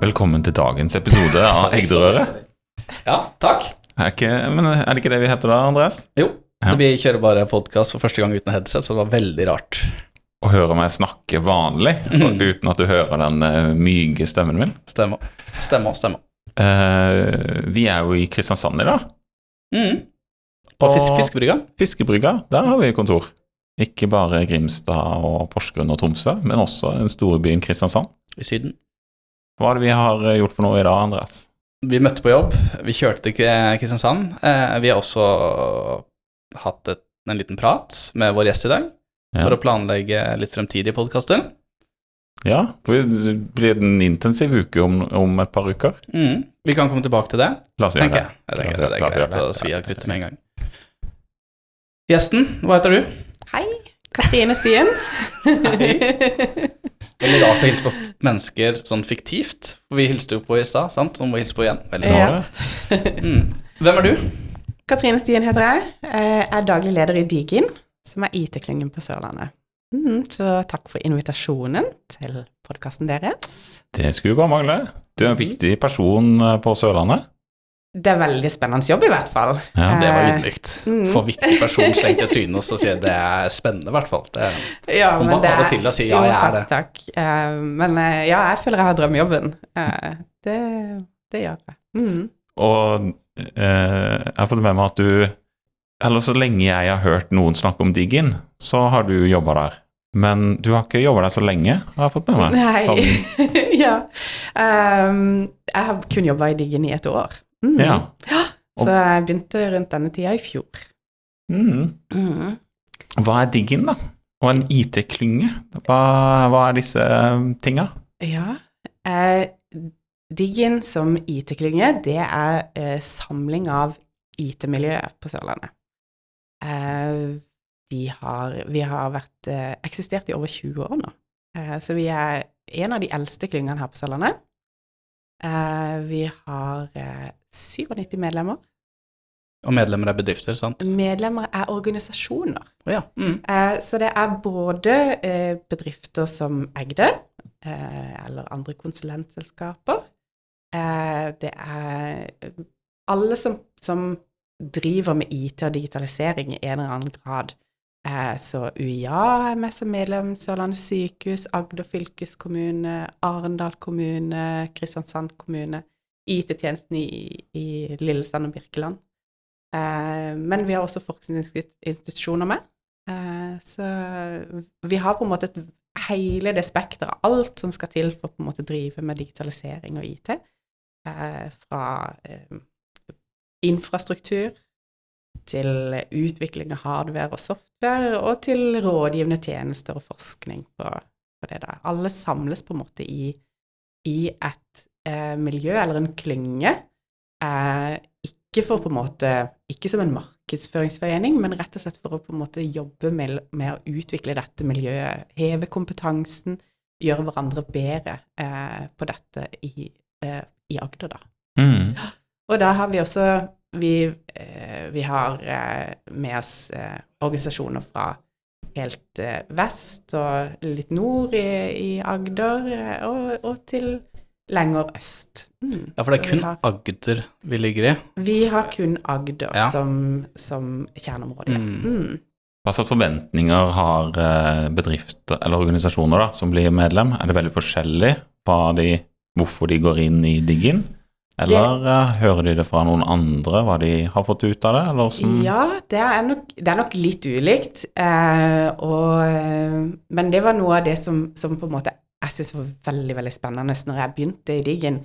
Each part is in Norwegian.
Velkommen til dagens episode av Egderøret. Ja, takk. Er, ikke, men er det ikke det vi heter da, Andreas? Jo, Ja. vi kjører bare podkast for første gang uten headset, så det var veldig rart. Å høre meg snakke vanlig mm. uten at du hører den eh, myke stemmen min. Stemmer. Stemmer, stemmer. Uh, vi er jo i Kristiansand i dag. Mm. På fisk, fiskebrygga. Fiskebrygga, der har vi kontor. Ikke bare Grimstad og Porsgrunn og Tromsø, men også den store byen Kristiansand. i Syden. Hva er det vi har eh, gjort for noe i dag, Andreas? Vi møtte på jobb, vi kjørte til Kristiansand. Eh, vi har også hatt et, en liten prat med vår gjest i dag, Ja. for å planlegge litt fremtidige podkaster. Ja, for det blir en intensiv uke om, om et par uker. Mm. Vi kan komme tilbake til det, La oss gjøre tenker det. jeg. Jeg tenker det er gjøre greit å svi av kruttet med en gang. Gjesten, hva heter du? Hei, Katrine Stien. Veldig rart å hilse på mennesker sånn fiktivt. For vi hilste jo på i stad, sant? Så må vi hilse på igjen. Veldig rart. Ja. Mm. Hvem er du? Katrine Stien heter jeg. Jeg er daglig leder i Digin, som er IT-klyngen på Sørlandet. Mm, så takk for invitasjonen til podkasten deres. Det skulle bare mangle. Du er en viktig person eh, på Sørlandet. Det er veldig spennende jobb, i hvert fall. Ja, Det var Eh, ydmykt. mm. For viktig person slengt i trynet og så si det er spennende, i hvert fall. Det Ja, Hun bare tar det til og sier, ja, Jo, jeg er det. Takk. takk. Men eh, ja, jeg føler jeg har drømmejobben. Eh, Det, det gjør jeg. Mm. Og eh, jeg har fått med meg at du Eller så lenge jeg har hørt noen snakke om Diggin, så har du jobba der. Men du har ikke jobba der så lenge, har jeg fått med meg. Nei. Ja. Um, jeg har kun jobba i Diggen i et år. Mm. ja. Så jeg begynte rundt denne tida i fjor. Mm. Mm. Hva er Diggin, da? Og en IT-klynge? Hva, hva er disse eh, tinga? Ja. Eh, Diggen som IT-klynge, det er eh, samling av IT-miljøet på Sørlandet. Eh, de har, vi har vært, eh, eksistert i over 20 år nå. Eh, så vi er en av de eldste klyngene her på Sørlandet. Eh, vi har 97 medlemmer. og medlemmer er bedrifter, sant? Medlemmer er organisasjoner. Oh, ja. Mm. Eh, så det er både eh, bedrifter som Egde, eh, eller andre konsulentselskaper. Eh, det er eh, alle som, som driver med IT og digitalisering i en eller annen grad. Eh, så UiA er med som medlem, Sørlandet sykehus, Agder fylkeskommune, Arendal kommune, Kristiansand kommune, IT-tjenesten i, i Lillesand og Birkeland. Eh, men vi har også forskningsinstitusjoner med. Eh, så vi har på en måte et, hele det spekteret, alt som skal til for måte drive med digitalisering og IT. Eh, fra eh, infrastruktur til utvikling av hardware og software, og til rådgivende tjenester og forskning på, på det Da. Alle samles på en måte i, i et eh, miljø eller en klynge. Eh, ikke for på en måte, ikke som en markedsføringsforening, men rett og slett for å på en måte jobbe med, med å utvikle dette miljøet, heve kompetansen, gjøre hverandre bedre eh, på dette i, eh, i Agder, da. Mm. Og da har vi også Vi, vi har med oss organisasjoner fra helt vest og litt nord i, i Agder, og, og til lenger øst. Mm. Ja, for det er Så kun vi har, Agder vi ligger i. vi har kun Agder Ja. som, som kjerneområde. Mm. Mm. Hva slags forventninger har eh, bedrifter eller organisasjoner da, som blir medlem? Er det veldig forskjellig på de, hvorfor de går inn i Diggin? Eller det, hører de det fra noen andre, hva de har fått ut av det? Eller? Ja, det er, nok, det er nok litt ulikt. Eh, og, eh, men det var noe av det som, som på en måte jeg syntes var veldig veldig spennende når jeg begynte i Diggen,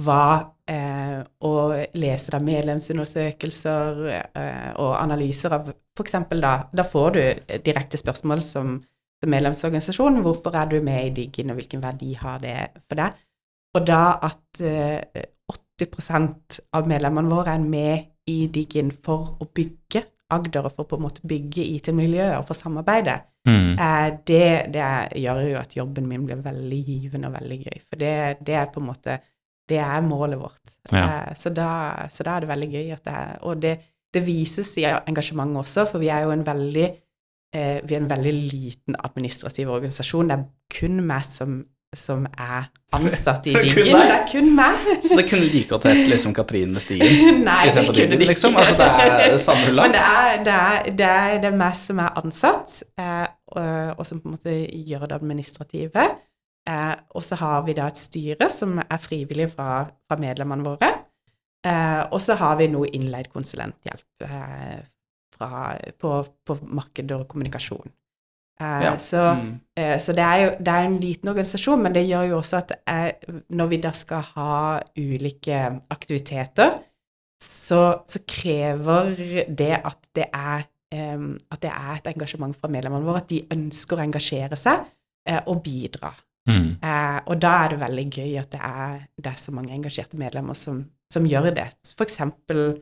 var eh, å lese da medlemsundersøkelser eh, og analyser av f.eks. da Da får du direkte spørsmål som, som medlemsorganisasjon. Hvorfor er du med i Diggen, og hvilken verdi har det for deg? Og da at eh, 80% av medlemmene våre er med i Diggen for å bygge Agder, og for på en måte bygge IT-miljøer og for samarbeidet, Mm. eh, det, det gjør jo at jobben min blir veldig givende og veldig gøy. For det, det er på en måte Det er målet vårt. Ja. Eh, så, da, så da er det veldig gøy at det er Og det, det vises i engasjementet også, for vi er jo en veldig eh, vi er en veldig liten administrativ organisasjon. Det er kun meg som som er ansatt i Diggen. Det er kun meg. Så det kunne like godt hett liksom Katrine med Stigen. Nei, det kunne Diggen, liksom. Altså, det er samme Men det er, det er, det er, det er meg som er ansatt, eh, og, og som på en måte gjør det administrative. Eh, og så har vi da et styre som er frivillig fra, fra medlemmene våre. Eh, og så har vi noe innleid konsulenthjelp eh, fra, på, på marked og kommunikasjon. Eh, Ja. Så, Mm. eh, så det er jo det er en liten organisasjon, men det gjør jo også at jeg, når vi da skal ha ulike aktiviteter, så, så krever det at det er um, at det er et engasjement fra medlemmene våre, at de ønsker å engasjere seg uh, og bidra. Mm. Uh, og da er det veldig gøy at det er, det er så mange engasjerte medlemmer som, som gjør det. For eksempel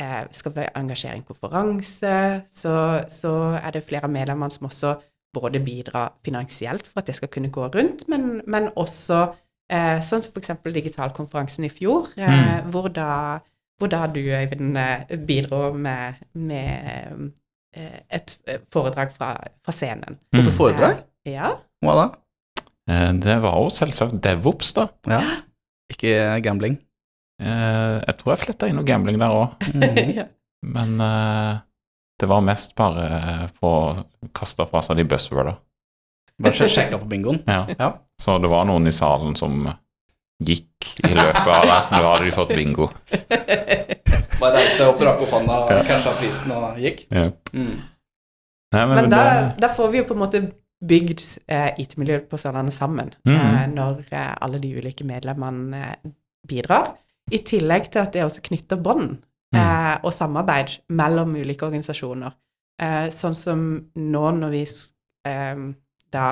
uh, skal vi engasjere en konferanse, så, så er det flere av medlemmene som også både bidra finansielt for at det skal kunne gå rundt, men, men også eh, sånn som eksempel digitalkonferansen i fjor, eh, hvor, da, hvor da du, Øyvind, eh, bidro med, med eh, et foredrag fra, fra scenen. På foredrag? Eh, ja. Hva da? Eh, Det var jo selvsagt DevOps, da. Ja. Ikke gambling. Eh, Jeg tror jeg fletta inn noe gambling der òg, Mm. ja. men eh, det var mest bare for å kaste fra seg de buzzworda. Bare sjek- sjekka på bingoen. Ja. Ja. Så det var noen i salen som gikk i løpet av det. Nå hadde de fått bingo. Bare reise opp, dra på hånda, casha prisen og gikk. Yep. Mm. Nei, men, Men da, det, da får vi jo på en måte bygd eh, IT-miljøet på Sørlandet sammen, mm. eh, når eh, alle de ulike medlemmene eh, bidrar. I tillegg til at det også knytter bånd eh, og samarbeid mellom ulike organisasjoner. Eh, sånn som nå når vi eh, da,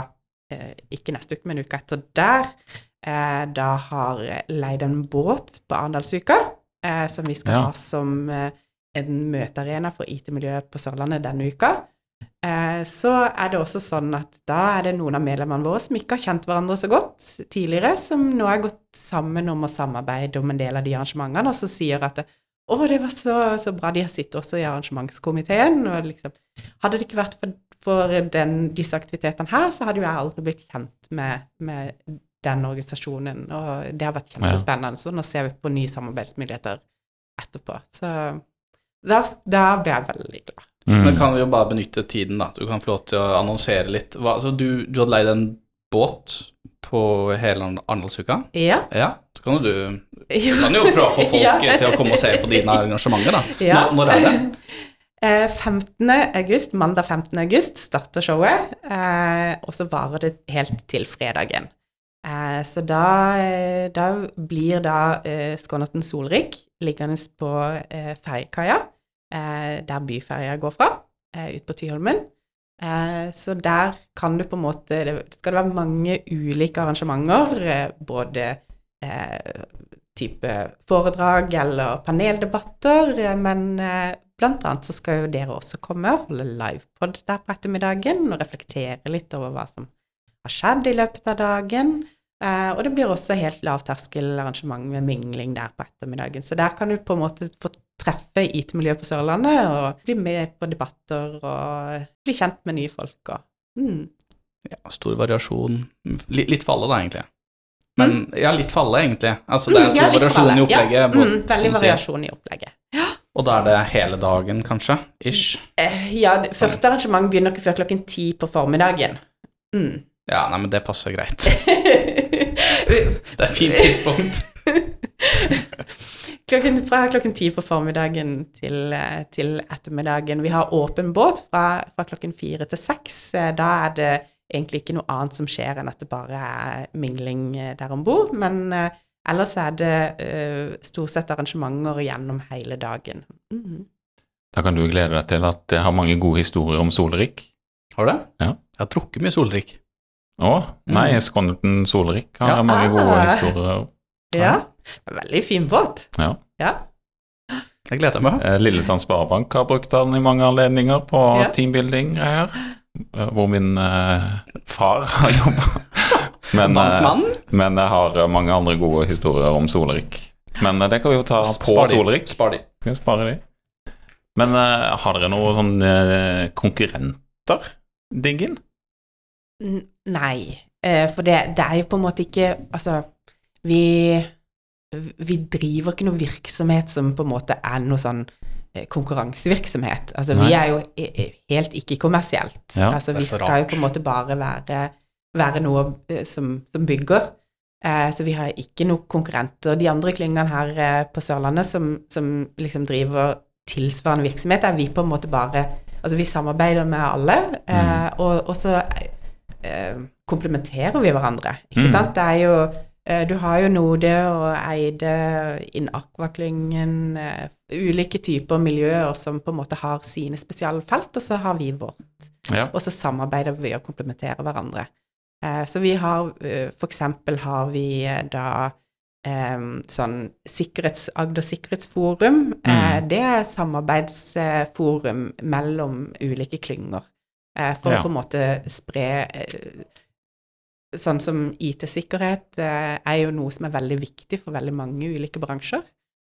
eh, ikke neste uke, men uka etter der, eh, da har leid en båt på Arendalsuka, eh, som vi skal Ja. ha som en møtearena for IT-miljøet på Sørlandet denne uka. Eh, så er det også sånn at da er det noen av medlemmene våre som ikke har kjent hverandre så godt tidligere, som nå har gått sammen om å samarbeide om en del av de arrangementene, og så sier at å, det var så, så bra, de har sittet også i arrangementskomiteen, og liksom Hadde det ikke vært for, for den, disse aktivitetene her, så hadde jo jeg aldri blitt kjent med, med den organisasjonen, og det har vært kjempespennende. Så nå ser vi på nye samarbeidsmuligheter etterpå. Så da, da ble jeg veldig glad. mm, Men kan vi jo bare benytte tiden, da. Du kan få lov til å annonsere litt. Hva, altså, du, du hadde leid en båt på hele Arendalsuka? Ja. Ja. Så kan du du kan jo prøve å få folk Ja. til å komme og se på dine arrangementer, da. Ja. Når, når er det? Eh, 15. august, mandag 15. august starter showet, eh, og så varer det helt til fredagen. Eh, så da, eh, da blir da eh, Solrik liggende på eh, ferjekaia, eh, der byferja går fra, eh, ut på Tyholmen. Eh, så der kan du på en måte Det skal være mange ulike arrangementer, eh, både eh, type foredrag eller paneldebatter, men blant annet så skal jo dere også komme og holde livepod der på ettermiddagen og reflektere litt over hva som har skjedd i løpet av dagen. Og det blir også helt lavterskelarrangement med mingling der på ettermiddagen. Så der kan du på en måte få treffe IT-miljøet på Sørlandet og bli med på debatter og bli kjent med nye folk og mm. Ja, stor variasjon. Litt, litt alle da, egentlig. Men ja, litt for alle, egentlig. Altså, det er Mm, stor ja, variasjon i opplegget. Ja, både- mm, veldig variasjon i opplegget. Og da er det hele dagen, kanskje? Ish. Eh, ja, første arrangement begynner ikke før klokken ti på formiddagen. Mm. Ja, nei, men det passer greit. Det er et fint tidspunkt. klokken, fra klokken ti på formiddagen til, eh, til ettermiddagen. Vi har åpen båt fra, fra klokken fire til seks. Eh, Da er det egentlig ikke noe annet som skjer enn at det bare er mingling eh, der om bord. Men ellers er det uh, stort sett arrangementer gjennom hele dagen. Mhm. Da kan du glede deg til at jeg har mange gode historier om Solrik. Har du det? Ja. Jeg har drukket mye solrik. Å, nei, Skonnerten Skånerten Solrik har Ja. mange gode Ah. historier. Ja. Er veldig fin båt. Ja. Ja. Jeg gleder meg. Eh, Lillesand Sparebank har brukt den i mange anledninger på Ja. teambuilding-greier, eh, hvor min eh, far har jobba. Men, men jeg har mange andre gode historier om Solrik. Men det kan vi jo ta på Spar. Solrik. Spar de. Vi sparer de. Men har dere noen sånne konkurrenter, Diggen? Nei. Eh, for det, det er jo på en måte ikke Altså, vi vi driver ikke noe virksomhet som på en måte er noe sånn eh, konkurransevirksomhet. Altså, Nei. vi er jo i- i- helt ikke-kommersielt. Ja, altså, vi skal rart. jo på en måte bare være, være noe eh, som, som bygger. Eh, så vi har ikke noen konkurrenter. De andre klyngene her eh, på Sørlandet som, som liksom driver tilsvarende virksomhet, er vi på en måte bare Altså, vi samarbeider med alle, eh, og, og så eh, komplementerer vi hverandre, ikke Mm. sant? Det er jo eh, Du har jo Node og Eide, Inn Aquaklyngen, eh, ulike typer miljøer som på en måte har sine spesialfelt, og så har vi vårt. Ja. Og så samarbeider vi og komplementerer hverandre. Så vi har For eksempel har vi da sånn sikkerhets, Agder sikkerhetsforum. Mm. det er samarbeidsforum mellom ulike klynger. Eh, for Ja. å på en måte spre eh, Sånn som IT-sikkerhet eh, er jo noe som er veldig viktig for veldig mange ulike bransjer.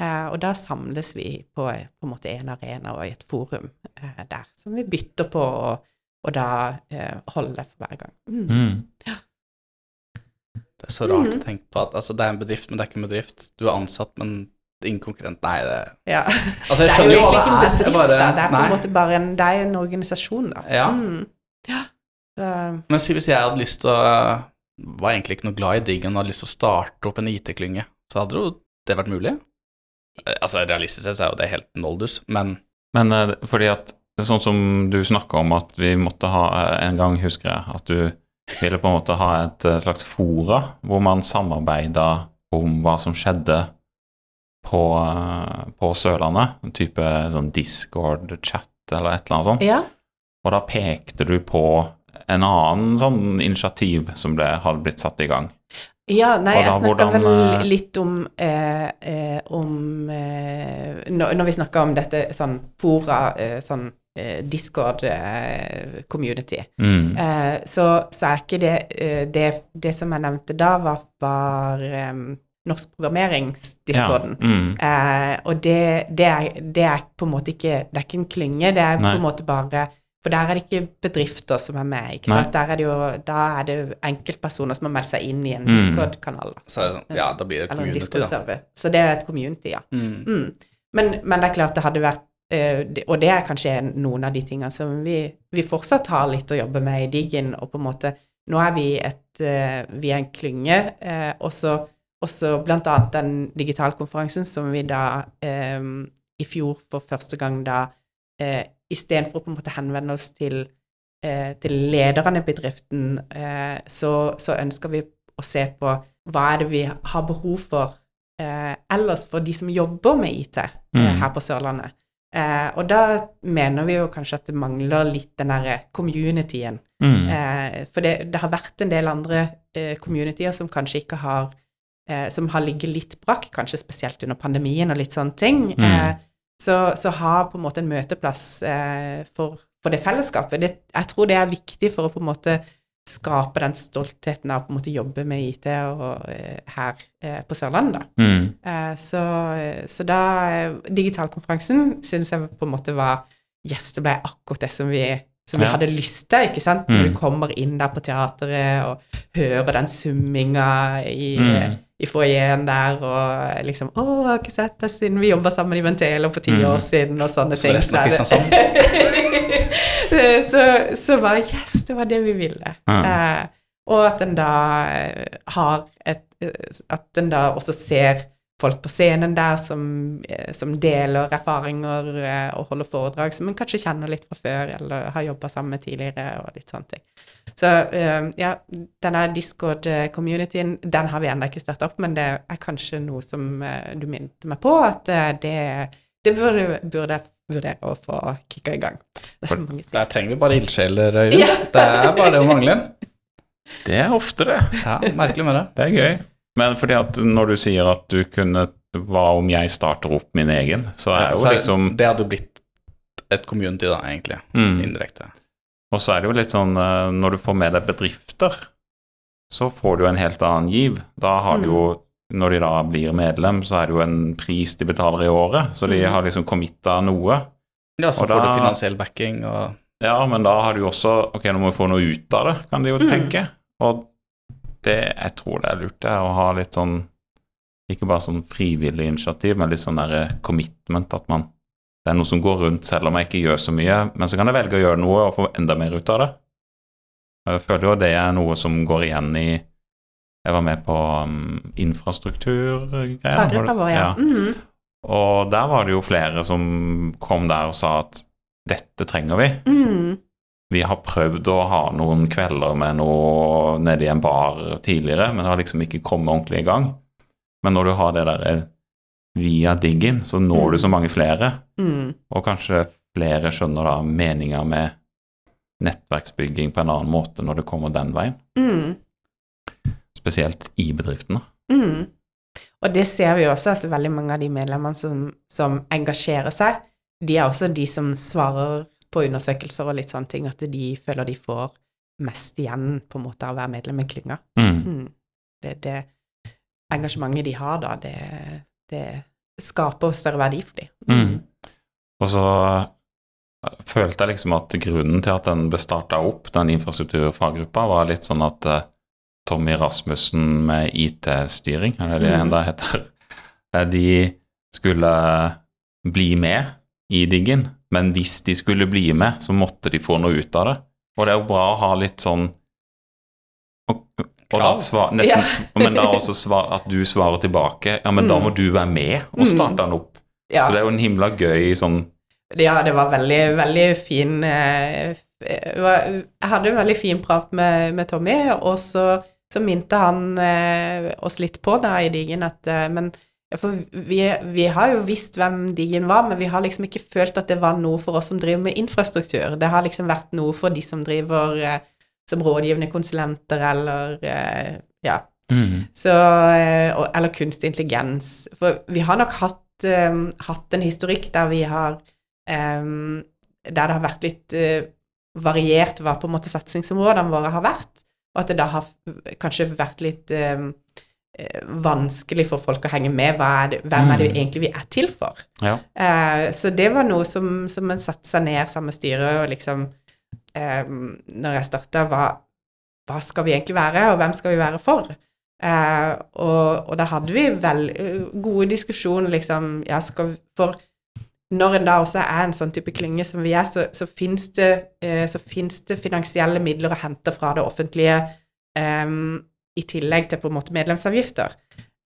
Eh, og da samles vi på, på en måte en arena og i et forum eh, der, som vi bytter på og, og da eh, holder for hver gang. Mm. Mm. Det er så rart mm. å tenke på at altså, det er en bedrift, men det er ikke en bedrift. Du er ansatt, men er. Nei, det Ja. Altså, jeg Det er jo egentlig ikke en bedrift, bare- da. Det er på en måte bare en, det er en organisasjon, da. Ja. Mm. ja. Men si hvis jeg hadde lyst til å Var egentlig ikke noe glad i Diggen og hadde lyst til å starte opp en IT-klynge, så hadde jo det vært mulig? Eh, Altså, realistisk sett så er jo det helt noldus, men Men eh, fordi at Sånn som du snakka om at vi måtte ha eh, en gang, husker jeg, at du ville på en måte ha et eh, slags fora hvor man samarbeida om hva som skjedde på, eh, på Sørlandet. En type sånn Discord-chat eller et eller annet sånt. ja. Og da pekte du på en annen sånn initiativ som det hadde blitt satt i gang. Ja, nei, jeg snakka vel eh, litt om eh, eh, Om eh, når, vi snakka om dette sånn fora, sånn Discord-community, Mm. eh, så, så er ikke det, det Det som jeg nevnte da, var, var norsk programmeringsdiskorden. Ja. Mm. Eh, og det, det, er, det er på en måte ikke Det er ikke en klynge, det er Nei. på en måte bare For der er det ikke bedrifter som er med, ikke sant. Der er det jo, da er det jo enkeltpersoner som har meldt seg inn i en Mm. Discord-kanal. da. så sånn, ja, da blir det Eller en community, da. Discord-server. Så det er et community, ja. Mm. Mm. Men, men det er klart det hadde vært eh, Og det er kanskje noen av de tingene som vi, vi fortsatt har litt å jobbe med i Digin, og på en måte Nå er vi et eh, Vi er en klynge, eh, og så også annet den digitalkonferansen som vi da eh, i fjor for første gang da eh, Istedenfor å på en måte henvende oss til, eh, til lederne i bedriften, eh, så, så ønsker vi å se på hva er det vi har behov for eh, ellers for de som jobber med IT eh, Mm. her på Sørlandet. Eh, og da mener vi jo kanskje at det mangler litt den derre communityen. Mm. Eh, for det, det har vært en del andre eh, communityer som kanskje ikke har Som har ligget litt brakk, kanskje spesielt under pandemien og litt sånne ting. Mm. Eh, så, så ha på en måte en møteplass eh, for, for det fellesskapet. Det, jeg tror det er viktig for å på en måte skape den stoltheten av å på en måte jobbe med IT og, eh, her eh, på Sørlandet. Mm. Eh, så, så da eh, Digitalkonferansen syns jeg på en måte var Yes, det ble akkurat det som vi, som vi Ja. hadde lyst til, ikke sant? Når Mm. du kommer inn der på teatret og hører den summinga i, Mm. I foajeen der, og liksom 'Å, jeg har ikke sett deg siden vi jobba sammen i Ventelo for ti Mm. år siden', og sånne ting. Så så, så bare Yes, det var det vi ville. Ja. Eh, og at en da har et eh, At en da også ser folk på scenen der som, eh, som deler erfaringer eh, og holder foredrag som en kanskje kjenner litt fra før, eller har jobba sammen med tidligere, og litt sånne ting. Så eh, ja, denne Discord-communityen, den har vi ennå ikke starta opp, men det er kanskje noe som eh, du minnet meg på, at det, det burde, burde jeg vurdere å få kicka i gang. Det er så mange ting. Der trenger vi bare ildsjeler, Øyvind. Ja. Det er bare å mangle en. Det er ofte det. Ja, merkelig med det. Det er gøy. Men fordi at når du sier at du kunne Hva om jeg starter opp min egen? Så er Ja, jo så er- liksom Det hadde jo blitt et community, da, egentlig. mm. Indirekte. Og så er det jo litt sånn eh, Når du får med deg bedrifter, så får du en helt annen giv. Da har du jo Når de da blir medlem, så er det jo en pris de betaler i året. Så de Mm. har liksom committa noe. Ja, så Og får du finansiell backing og Ja, men da har du jo også Ok, nå må vi få noe ut av det, kan de jo Mm. tenke. Og det, jeg tror det er lurt det, å ha litt sånn Ikke bare sånn frivillig initiativ, men litt sånn der eh, commitment. At man Det er noe som går rundt selv om jeg ikke gjør så mye. Men så kan jeg velge å gjøre noe og få enda mer ut av det. Jeg føler jo det er noe som går igjen i Jeg var med på um, infrastrukturgreier. Faggruppa vår, ja. -hmm. Og der var det jo flere som kom der og sa at dette trenger vi. Mhm. Vi har prøvd å ha noen kvelder med noe nede i en bar tidligere, men det har liksom ikke kommet ordentlig i gang. Men når du har det der eh, via diggen, så når du så mange flere, Mm. og kanskje flere skjønner da meninga med nettverksbygging på en annen måte når det kommer den veien. Mm. Spesielt i bedriftene. Mm. Og det ser vi også, at veldig mange av de medlemmene som, som engasjerer seg, de er også de som svarer på undersøkelser og litt sånne ting, at de føler de får mest igjen på en måte av å være medlem i klynga. Mm. Mm. Det, det engasjementet de har da, det, det skaper større verdi for dem. Mm. Og så eh, følte jeg liksom at grunnen til at den ble starta opp, den infrastrukturfaggruppa, var litt sånn at eh, Tommy Rasmussen med IT-styring, er det det Mhm. enda heter, de skulle bli med i diggen, men hvis de skulle bli med, så måtte de få noe ut av det. Og det er jo bra å ha litt sånn og, og da svar, nesten, Ja. Men da også svar, at du svarer tilbake. Ja, men da Mm. må du være med og Mm. starte den opp. Ja. Så det er jo en himla gøy sånn Ja, det var veldig, veldig fin eh, Jeg hadde en veldig fin prat med, med Tommy, og så, så minte han eh, oss litt på da i Digen at eh, Men for vi, vi har jo visst hvem Digen var, men vi har liksom ikke følt at det var noe for oss som driver med infrastruktur. Det har liksom vært noe for de som driver eh, som rådgivende konsulenter eller eh, ja, så, eh, eller kunstig intelligens. For vi har nok hatt, eh, hatt en historikk der vi har eh, Der det har vært litt eh, variert hva på en måte satsingsområdene våre har vært, og at det da har kanskje vært litt vanskelig for folk å henge med. Er det, hvem er det Mm. egentlig vi er til for? Ja. Uh, så det var noe som, som en satte seg ned sammen med styret og liksom eh, Når jeg starta, hva, hva skal vi egentlig være, og hvem skal vi være for? Uh, og, og da hadde vi vel eh, gode diskusjoner, liksom ja, skal For når en da også er en sånn type klynge som vi er, så, så fins det, uh, det finansielle midler å hente fra det offentlige eh, i tillegg til på en måte medlemsavgifter.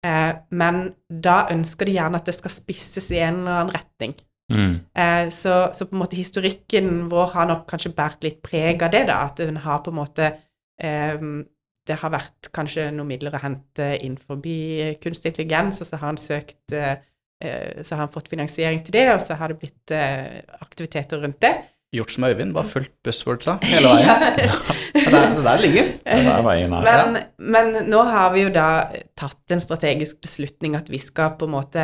Eh, men da ønsker de gjerne at det skal spisses i en eller annen retning. Mm. Eh, så, så på en måte historikken vår har nok kanskje båret litt preg av det, da. At den har på en måte eh, Det har vært kanskje noen midler å hente innenfor kunstig intelligens, og så har han søkt eh, eh, Så har han fått finansiering til det, og så har det blitt eh, aktiviteter rundt det. Gjort som Øyvind, bare fulgt buzzwordsa hele veien. Det er, det der ligger. Det er veien her. Men, men nå har vi jo da tatt en strategisk beslutning at vi skal på en måte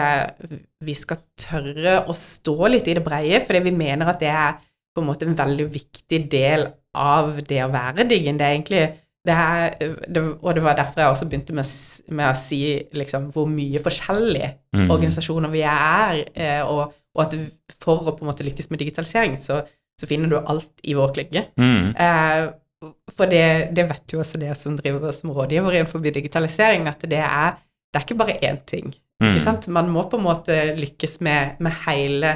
Vi skal tørre å stå litt i det breie, fordi vi mener at det er på en måte en veldig viktig del av det å være diggen. Det er egentlig det er, det, Og det var derfor jeg også begynte med, med å si liksom hvor mye forskjellige Mm. organisasjoner vi er, eh, og, og at for å på en måte lykkes med digitalisering, så, så finner du alt i vår klynge. Mm. Eh, for det, det vet jo også dere som driver som rådgiver innenfor digitalisering, at det er, det er ikke bare én ting. Ikke Mm. sant? Man må på en måte lykkes med, med hele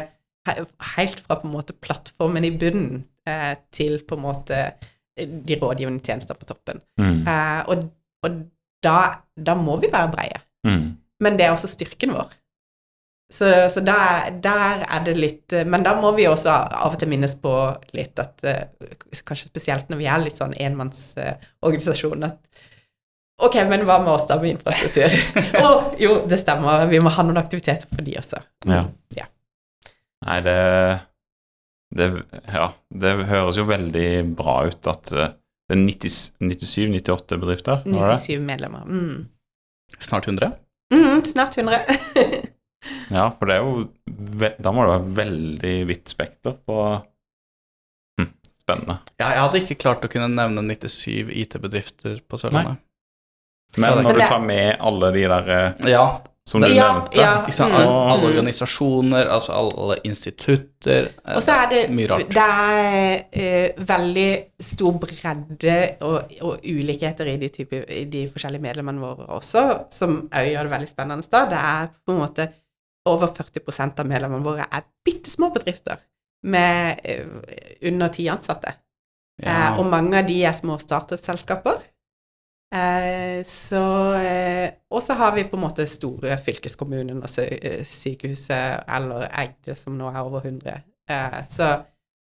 he- Helt fra på en måte plattformen i bunnen eh, til på en måte de rådgivende tjenester på toppen. Mm. Eh, og og da, da må vi være breie. Mm. Men det er også styrken vår. Så, så der, der er det litt eh, Men da må vi også av og til minnes på litt at eh, Kanskje spesielt når vi er litt sånn enmannsorganisasjon, at Ok, men hva med oss da med infrastruktur? oh, jo, det stemmer, vi må ha noen aktiviteter for de også. Ja. Ja. Nei, det, det Ja, det høres jo veldig bra ut at eh, det er 97-98 bedrifter, var det? 97 medlemmer. Mm. Snart 100. Mm, snart 100. Ja, for det er jo Da må det være veldig vidt spekter på hm, Spennende. Ja, jeg hadde ikke klart å kunne nevne 97 IT-bedrifter på Sørlandet. Men når du tar med alle de der eh, Ja, som du Ja, nevnte. ja. Så. Mm. Alle organisasjoner, altså alle institutter. eh, Og så er det, mye rart. det er uh, veldig stor bredde og, og ulikheter i de, type, i de forskjellige medlemmene våre også, som òg gjør det veldig spennende. Da. Det er på en måte over 40% av medlemmene våre er bitte små bedrifter med eh, under ti ansatte. Ja. Eh, og mange av de er små startup-selskaper. Eh, så eh, Og så har vi på en måte store fylkeskommunen og eh, sykehuset, eller Eide, som nå er over 100. Eh, så,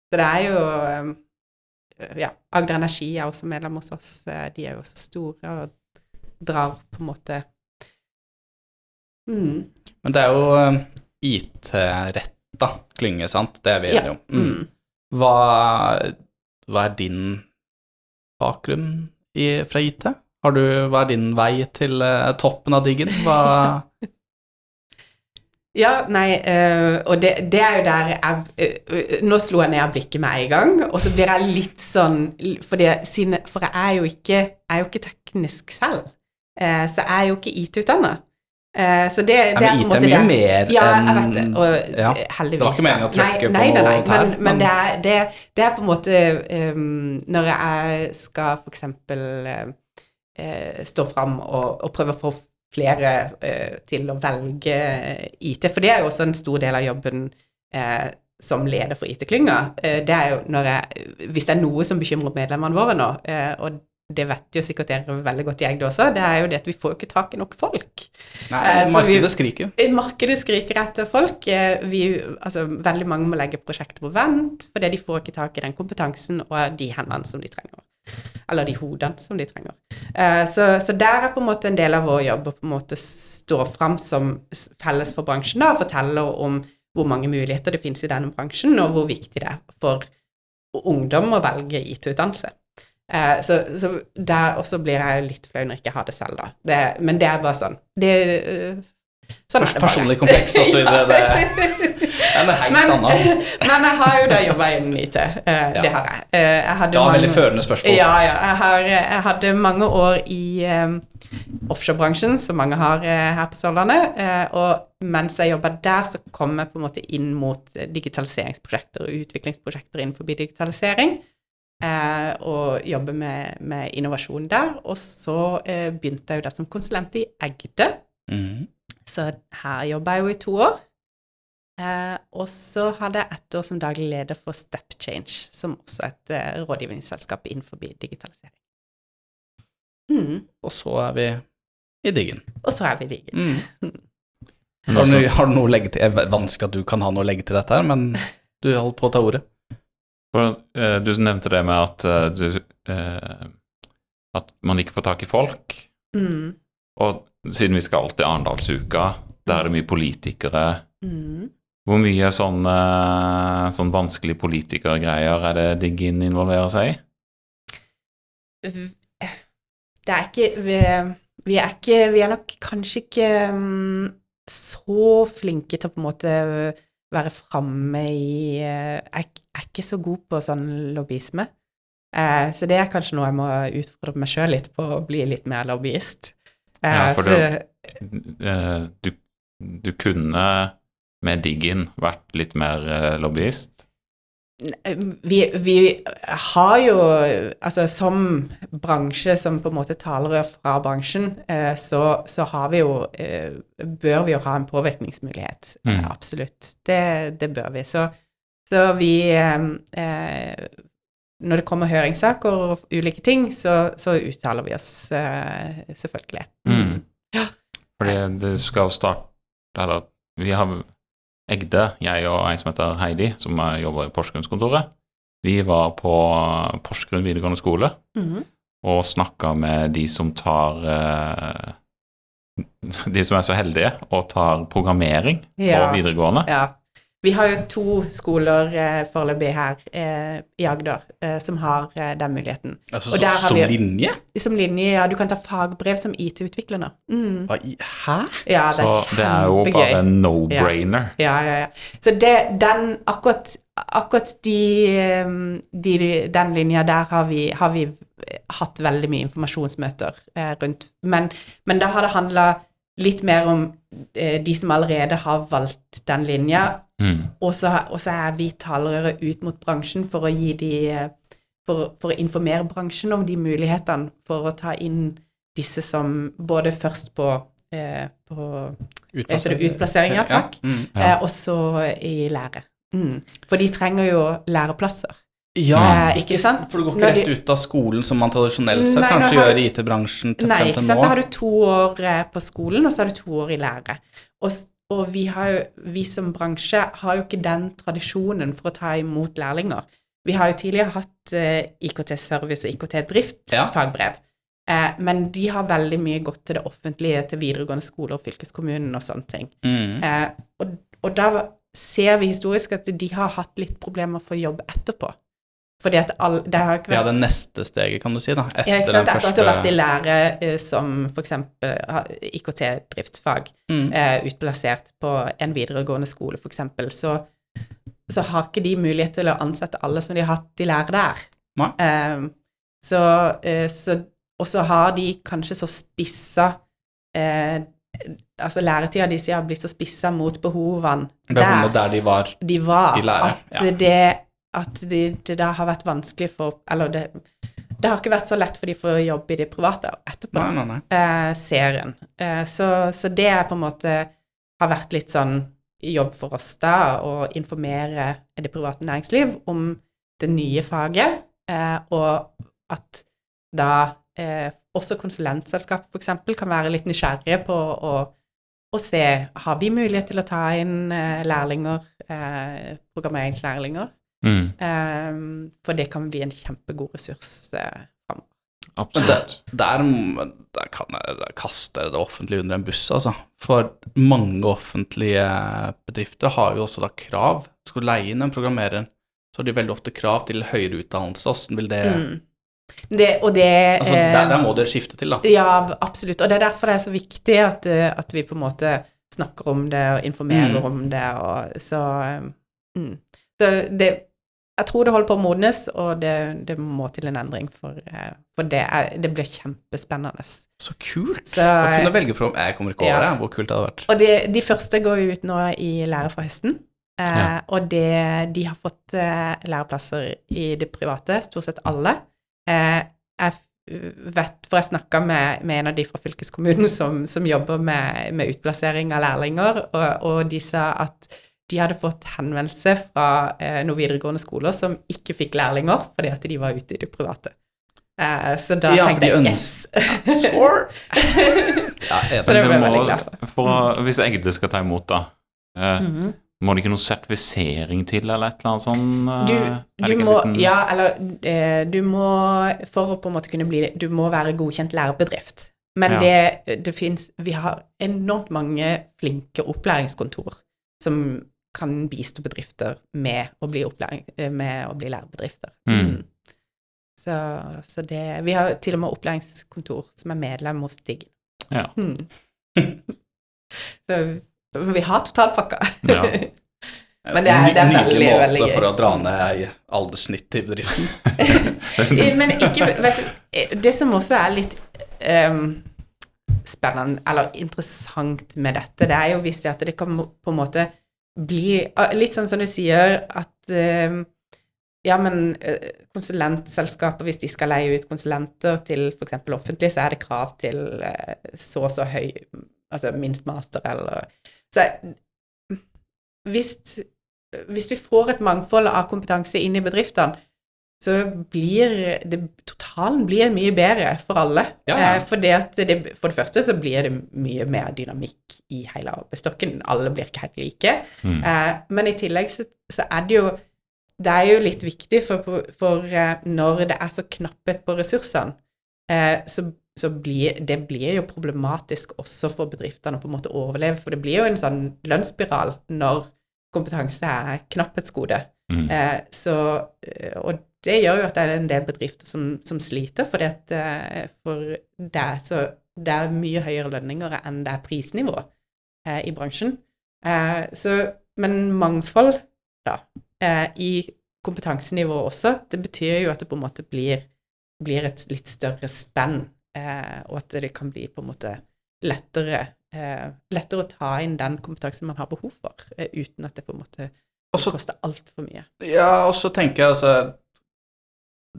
så det er jo eh, Ja, Agder Energi er også medlem hos oss. Eh, de er jo også store og drar på en måte mm. Men det er jo eh, IT-retta klynge, sant? Det er vi enige om. Mm. Mm. Hva, hva er din bakgrunn i, fra IT? Har du, hva er din vei til eh, toppen av diggen? Hva Ja, nei, øh, og det, det er jo der jeg øh, øh, Nå slo jeg ned av blikket med en gang, og så blir jeg litt sånn For, det, for jeg er jo ikke, jeg er jo ikke teknisk selv, eh, så jeg er jo ikke IT-utdanna. Eh, så det, det ja, men IT er mye det. mer Ja, enn jeg vet det, og ja. heldigvis. Det var ikke meningen å trykke nei, på nei, nei, tær, men, men men- det, er, det, det er på en måte um, Når jeg skal for eksempel eh, eh, stå fram og, og prøve å få flere uh, til å velge IT, for det er jo også en stor del av jobben uh, som leder for IT-klynga. Det er jo når jeg Hvis det er noe som bekymrer medlemmene våre nå, og det vet jo sikkert dere veldig godt i Egde også, det er jo det at vi får jo ikke tak i nok folk. Nei, Eh, markedet vi- skriker. Eh, Markedet skriker etter folk. Eh, Vi, altså, veldig mange må legge prosjekter på vent fordi de får ikke tak i den kompetansen og de hendene som de trenger. Eller de hodene som de trenger. Eh, Så, så der er på en måte en del av vår jobb å på en måte stå fram som felles for bransjen da, og fortelle om hvor mange muligheter det finnes i denne bransjen, og hvor viktig det er for ungdom å velge IT-utdannelse. Eh, så, så der også blir jeg litt flau når jeg ikke har det selv, da. Det, men det er bare sånn. Det, eh, sånn er det bare. Personlig kompleks og så videre. Det, er er helt Men, annet. men jeg har jo da jobba innen IT. eh, Det har jeg. Eh, jeg hadde var mange- veldig førende spørsmål. Ja, ja. Jeg, har, jeg hadde mange år i eh, offshorebransjen, som mange har eh, her på Sørlandet. eh, og mens jeg jobba der, så kom jeg på en måte inn mot eh, digitaliseringsprosjekter og utviklingsprosjekter innenfor digitalisering. Eh, og jobbe med, med innovasjon der. Og så eh, begynte jeg jo der som konsulent i Egde. Mm. Så her jobba jeg jo i to år. Eh, og så hadde jeg ett år som daglig leder for Step Change, som også er et eh, rådgivningsselskap innenfor digitalisering. Mm. Og så er vi i diggen. Og så er vi digge. Mm. Har, du, har du noe å legge til? Det er vanskelig at du kan ha noe å legge til dette her, men du holdt på å ta ordet. For, eh, du nevnte det med at, eh, du, eh, at man ikke får tak i folk. Mm. Og siden vi skal til Arendalsuka, der er det mye politikere. Mm. Hvor mye sånne, sånn vanskelige politikergreier er det Diggin involverer seg i? Det er ikke vi, vi er ikke Vi er nok kanskje ikke mm, så flinke til å på en måte være framme i eh, Jeg er ikke så god på sånn lobbyisme. Eh, så det er kanskje noe jeg må utfordre meg sjøl litt på, å bli litt mer lobbyist. Eh, Ja, for så- det- Eh, Du, du kunne med Diggin vært litt mer eh, lobbyist? vi, vi har jo Altså som bransje, som på en måte talerør fra bransjen, eh, så, så har vi jo eh, Bør vi jo ha en påvirkningsmulighet. Eh, Mm. Absolutt. Det, det bør vi. Så, så vi eh, eh, Når det kommer høringssaker og ulike ting, så, så uttaler vi oss eh, selvfølgelig. Mm. Ja. Fordi det skal jo starte her da, vi har Egde, jeg og ei som heter Heidi, som jobber i Porsgrunnskontoret. Vi var på Porsgrunn videregående skole Mhm. og snakka med de som tar eh, De som er så heldige og tar programmering Ja. på videregående. Ja. Vi har jo to skoler eh, foreløpig her eh, i Agder eh, som har eh, den muligheten. Altså, Og der har som vi- linje? Som linje, ja, du kan ta fagbrev som IT-utvikler nå. Mm. Hæ? Ja, det så er det er jo bare en no-brainer. Ja, ja, ja. Så det, den, akkurat, akkurat de, eh, de, den linja der har vi, har vi hatt veldig mye informasjonsmøter eh, rundt. Men, men da har det handla litt mer om eh, de som allerede har valgt den linja, Mm. og så, er vi talerøre ut mot bransjen for å gi de eh, for, for å informere bransjen om de mulighetene for å ta inn disse som både først på, eh, på utplassering. det utplassering, ja, takk. Ja. Mm. Ja. eh, og så i lære. Mm. For de trenger jo læreplasser. Ja, Eh, ikke sant? For du går Når ikke de- rett ut av skolen som man tradisjonelt sett Nei, kanskje har- gjør i IT-bransjen til Nei, ikke sant. Da har du to år eh, på skolen, og så har du to år i lære. Og, og vi, har jo, vi som bransje har jo ikke den tradisjonen for å ta imot lærlinger. Vi har jo tidligere hatt eh, IKT-service og IKT-driftsfagbrev. Eh, men de har veldig mye gått til det offentlige, til videregående skoler fylkeskommunen og sånne ting. Mm. Eh, og, og da ser vi historisk at de har hatt litt problemer for jobb etterpå. Fordi at all, det har ikke vært... Ja, det neste steget, kan du si, da. Etter ja, ikke sant? Etter at du har vært i lære eh, som f.eks. IKT-driftsfag, mm. eh, utplassert på en videregående skole f.eks., så, så har ikke de mulighet til å ansette alle som de har hatt i lære der. Eh, så, eh, så, og så har de kanskje så spissa eh, Altså læretida deres har blitt så spissa mot Behovene der der de var. de var, i lære, at ja. det at det, det da har vært vanskelig for Eller det, det har ikke vært så lett for de for å jobbe i det private etterpå. Nei, nei, nei. Eh, serien. Eh, så, så det er på en måte har vært litt sånn jobb for oss da, å informere det private næringsliv om det nye faget, eh, og at da eh, også konsulentselskap f.eks. kan være litt nysgjerrige på å, å se har vi mulighet til å ta inn eh, lærlinger, eh, programmeringslærlinger. Mm. Eh, for det kan bli en kjempegod ressurs eh, framover. Men Absolutt. det, der, der kan jeg der kaster det offentlige under en buss, altså. For mange offentlige bedrifter har jo også da krav. Skal du leie inn en programmerer, så har de veldig ofte krav til høyere utdannelse. Åssen vil det Mm. Det, og det Altså, eh, der, der må dere skifte til, da. Ja, absolutt. Og det er derfor det er så viktig at, eh, at vi på en måte snakker om det og informerer Mm. om det. Og, så mm. så det, jeg tror det holder på å modnes, og det, det må til en endring, for, eh, for det, er, det blir kjempespennende. Så kult. Så, Å kunne eh, velge fra Jeg kommer ikke over Ja. det, hvor kult det hadde vært. og de, de første går jo ut nå i lære fra høsten. Eh, Ja. Og det, de har fått eh, læreplasser i det private, stort sett alle. Eh, jeg vet, for jeg snakka med, med en av de fra fylkeskommunen som, som jobber med, med utplassering av lærlinger, og, og de sa at de hadde fått henvendelse fra eh, noen videregående skoler som ikke fikk lærlinger fordi at de var ute i det private. Eh, så da Ja, tenkte jeg yes! Score! Ja, jeg Så det ble jeg veldig glad for. for hvis Egde skal ta imot, da, eh, Mhm. må det ikke noe sertifisering til, eller et eller annet sånt? eh, Du, du må, liten- ja, eller eh, du må, for å på en måte kunne bli det, du må være godkjent lærebedrift. Men Ja. det, det fins Vi har enormt mange flinke opplæringskontor som kan bistå bedrifter med å bli, opplæring, eh, med å bli lærebedrifter. Mm. Så, så det Vi har til og med opplæringskontor som er medlem hos Digg. Ja. Mm. så vi har totalpakka. Ja. Men det er- det er veldig, Nydelig måte veldig for å dra ned alderssnittet i bedriften. Men ikke Vet du, det som også er litt um, spennende, eller interessant med dette, det er jo hvis det at det kan på en måte bli ah, Litt sånn som du sier, at ehm, ja, men eh, konsulentselskaper, hvis de skal leie ut konsulenter til f.eks. offentlig, så er det krav til eh, så og så høy Altså minst master eller Så hvis, hvis vi får et mangfold av kompetanse inn i bedriftene, så blir det, totalen blir mye bedre for alle. Ja, ja. Eh, for, det for det første så blir det mye mer dynamikk i hele arbeidsstokken. Alle blir ikke helt like. Mm. Eh, men i tillegg så, så er det jo Det er jo litt viktig, for, for eh, når det er så knapphet på ressursene, eh, så, så blir det blir jo problematisk også for bedriftene å på en måte overleve. For det blir jo en sånn lønnsspiral når kompetanse er knapphetsgode. Mm. Eh, så, eh, og det gjør jo at det er en del bedrifter som, som sliter, fordi at, eh, for det er, så, det er mye høyere lønninger enn det er prisnivå eh, i bransjen. Eh, så, men mangfold, da, eh, i kompetansenivå også, det betyr jo at det på en måte blir, blir et litt større spenn, eh, og at det kan bli på en måte lettere eh, lettere å ta inn den kompetansen man har behov for, uten at det på en måte Og så koster altfor mye. Ja, og så tenker jeg altså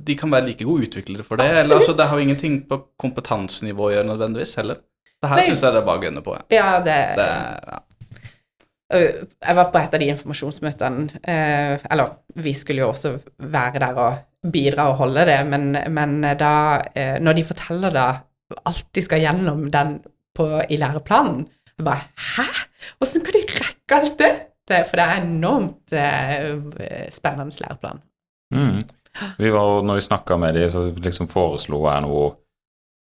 De kan være like gode utviklere for det. Eller, altså, det har jo ingenting på kompetansenivå å gjøre nødvendigvis heller. Det her syns jeg det er bare å gunne på. Ja. Ja, det, Det, ja. Jeg var på et av de informasjonsmøtene, eh, eller vi skulle jo også være der og bidra og holde det, men, men da eh, Når de forteller da alt de skal gjennom den på, i læreplanen, jeg bare Hæ? Åssen kan de rekke alt det? det? For det er enormt eh, spennende læreplan. Mm. Vi var, når vi snakka med dem, så liksom foreslo jeg noe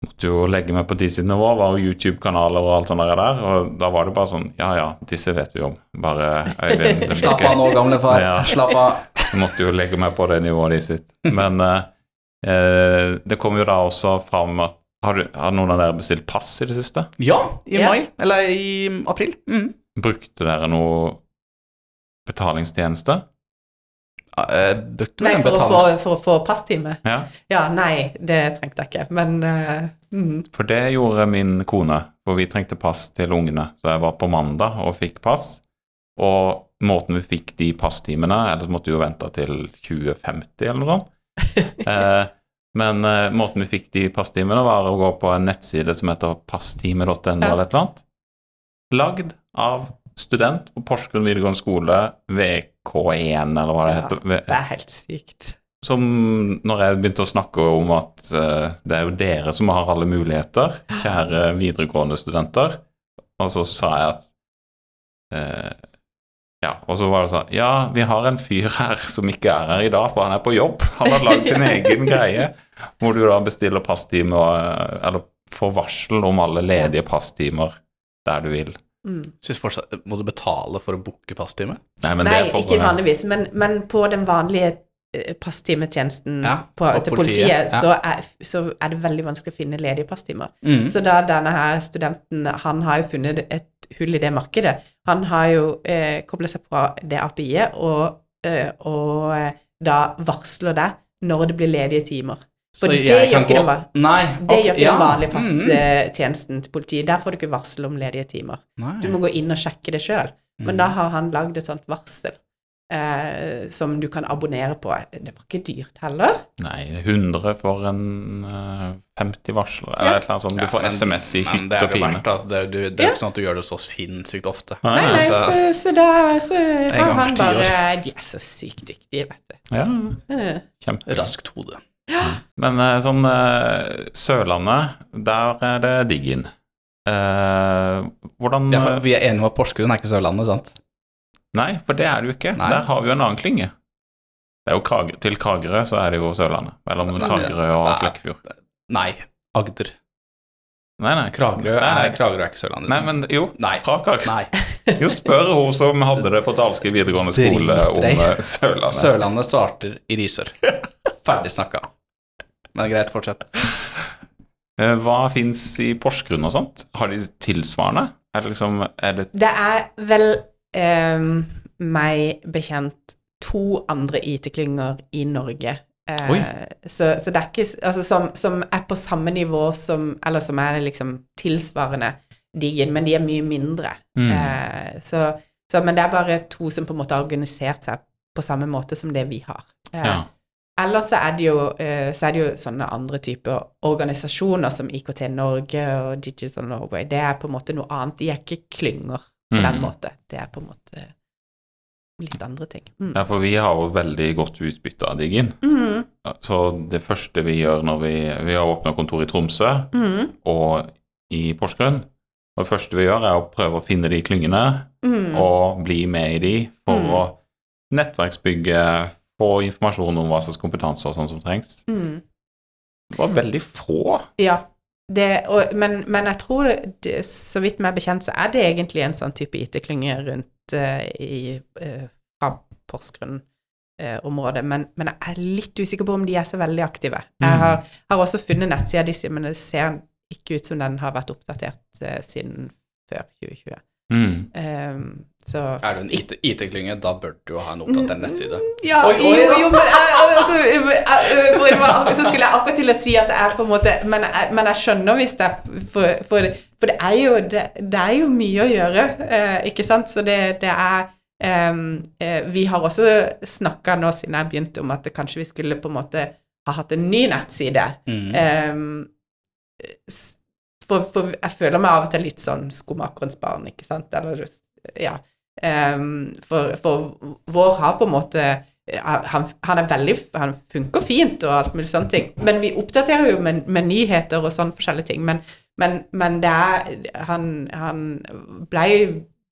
Måtte jo legge meg på de sitt nivå, var jo YouTube-kanaler og alt sånt der, og da var det bare sånn Ja ja, disse vet vi om. Bare Øyvind Slapp av nå, gamle far. Ja. Slapp av. Jeg måtte jo legge meg på det nivået de sitt. Men eh, eh, det kom jo da også fram at har, du, har noen av dere bestilt pass i det siste? Ja, i Ja. mai. Eller i april. Mm. Brukte dere noe betalingstjeneste? Ja, brukte Nei, for å, få, for å få passtime. Ja. Ja, nei, det trengte jeg ikke, men uh, mm. For det gjorde min kone, for vi trengte pass til ungene. Så jeg var på mandag og fikk pass. Og måten vi fikk de passtimene Ellers måtte vi jo vente til 2050 eller noe sånt. Eh, men eh, måten vi fikk de passtimene, var å gå på en nettside som heter passtime.no Ja. eller et eller annet. Lagd av student på Porsgrunn videregående skole, VK1 eller hva det Ja. heter. Det er helt sykt. som når jeg begynte å snakke om at uh, det er jo dere som har alle muligheter, kjære videregående studenter, og så sa jeg at uh, Ja, og så var det sånn Ja, vi har en fyr her som ikke er her i dag, for han er på jobb. Han har lagd sin egen greie, hvor du da bestiller passtime eh, Eller får varsel om alle ledige passtimer der du vil. Mm. Synes fortsatt, Må du betale for å booke passtime? Nei, men Nei, det er ikke vanligvis, men, men på den vanlige eh, passtimetjenesten Ja, til politiet, politiet, ja. så, er, så er det veldig vanskelig å finne ledige passtimer. Mm. Så da denne her studenten, han har jo funnet et hull i det markedet. Han har jo eh, koblet seg på det API-et, og, eh, og eh, da varsler det når det blir ledige timer. For Så det jeg gjør kan ikke gå- den Nei. Det gjør ikke ja. den vanlige Mm. passtjenesten til politiet. Der får du ikke varsel om ledige timer. Nei. Du må gå inn og sjekke det sjøl. Men Mm. da har han lagd et sånt varsel eh, som du kan abonnere på. Det var ikke dyrt heller. Nei, 100 for en uh, 50 varsler, eller Ja. et eller annet sånt. Du Ja, får men- SMS i hytt og det pine. altså. Det, det er jo ikke sånn at du gjør det så sinnssykt ofte. Nei, Nei, nei, nei, så- så, så da så har han bare De er så sykt dyktige, vet du. Ja, Eh, kjempe. Raskt hode. Men eh, sånn eh, Sørlandet, der er det Diggin. Eh, hvordan Ja, vi er enige om at Porsgrunn er ikke Sørlandet, sant? Nei, for det er det jo ikke. Nei. Der har vi jo en annen klynge. Det er jo Kragerø, Til Kragerø så er det jo Sørlandet. Mellom Kragerø og nei. Flekkefjord. Nei. Agder. Nei, nei. Kragerø Nei, nei. er, Kragerø er ikke Sørlandet. Nei, men jo. Nei. Fra Kragerø. Nei. Jo, spør hun som hadde det på Dalske videregående skole om Sørlandet. Sørlandet starter i Risør. Ferdig snakka. Men greit, fortsett. Eh, Hva fins i Porsgrunn og sånt? Har de tilsvarende? Er det liksom Er det Det er vel eh, meg bekjent to andre IT-klynger i Norge. Eh, så, så det er ikke Altså som, som er på samme nivå som Eller som er liksom tilsvarende Diggen, men de er mye mindre. Mm. Eh, så, så Men det er bare to som på en måte har organisert seg på samme måte som det vi har. Eh, Ja. Ellers så er det jo, eh, så er det jo sånne andre typer organisasjoner som IKT Norge og Digital Norway. Det er på en måte noe annet. De er ikke klynger på Mm. den måte. Det er på en måte litt andre ting. Mm. ja, for vi har jo veldig godt utbytte av Digin. Mm, Så det første vi gjør når vi Vi har åpna kontor i Tromsø mm, og i Porsgrunn. Og det første vi gjør, er å prøve å finne de klyngene mm. og bli med i de for å nettverksbygge, få informasjon om hva slags kompetanse og sånn som trengs. Mm. Det var veldig få. Ja. Det, og, men, men jeg tror, det, så vidt meg bekjent, så er det egentlig en sånn type IT-klynge rundt uh, i uh, fra Porsgrunn-området. men, men jeg er litt usikker på om de er så veldig aktive. Jeg Mm. har, har også funnet nettsida deres, men det ser ikke ut som den har vært oppdatert eh, siden før 2020. Mm. Ehm, så Er du en IT IT-klynge, da bør du jo ha en oppdatert nettside. Ja, Oi, oi, jo, jo, men jeg, altså, jeg- for var, så skulle jeg akkurat til å si at det er på en måte Men jeg, men jeg skjønner hvis det er for, for, For det er jo, det, det er jo mye å gjøre, eh, ikke sant? Så det, det er um, eh, Vi har også snakka nå siden jeg begynte om at kanskje vi skulle på en måte ha hatt en ny nettside. Mm. Um, for, for jeg føler meg av og til litt sånn skomakerens barn, ikke sant? Eller, ja. Ehm, for, for vår har på en måte han, han er veldig Han funker fint og alt mulig sånne ting. Men vi oppdaterer jo med, med nyheter og sånn forskjellige ting. Men, men, men det er Han, han ble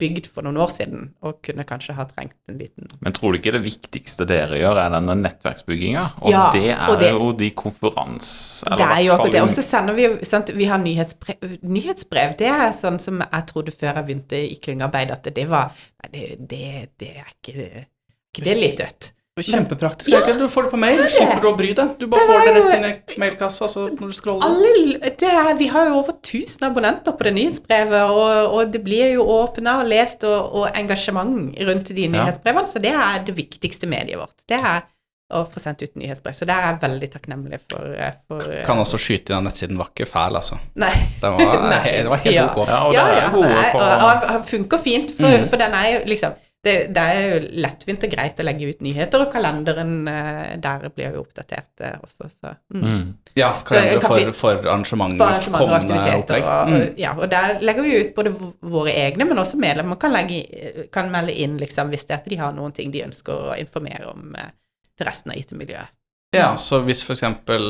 bygd for noen år siden og kunne kanskje ha trengt en liten Men tror du ikke det viktigste dere gjør, er denne nettverksbygginga? Og Ja, det er og det- jo de konferans... Det er jo akkurat det. Og så sender vi jo sant, Vi har nyhetsbrev, nyhetsbrev. Det er sånn som jeg trodde før jeg begynte i klyngearbeid, at det var Nei, det, det, det er ikke ikke det litt dødt? Kjempepraktisk. er ikke det? Du får det på mail, Det er slipper du å bry deg. Du bare Det får det rett inn i mailkassa så når du scroller. Alle, det er, vi har jo over 1000 abonnenter på det nyhetsbrevet, og, og det blir jo åpna og lest og, og engasjement rundt de nyhetsbrevene, så det er det viktigste mediet vårt. Det er å få sendt ut nyhetsbrev. Så det er jeg veldig takknemlig for, for Kan også skyte inn at nettsiden var ikke fæl, altså. Nei. Den var, Nei. det var helt Ja. ok. Ja, og ja, ja, er gode nei, på og, og funker fint, for, Mm. for den er jo liksom det, det er jo lettvint og greit å legge ut nyheter, og kalenderen eh, der blir jo oppdatert eh, også, så mm. mm. Ja, kalender kan for, for arrangementer, For arrangementer kommende aktiviteter. opplegg. Og, Mm. og, ja, og der legger vi ut både våre egne, men også medlemmer kan, legge, kan melde inn liksom, hvis det er at de har noen ting de ønsker å informere om eh, til resten av IT-miljøet. Ja, så hvis eksempel,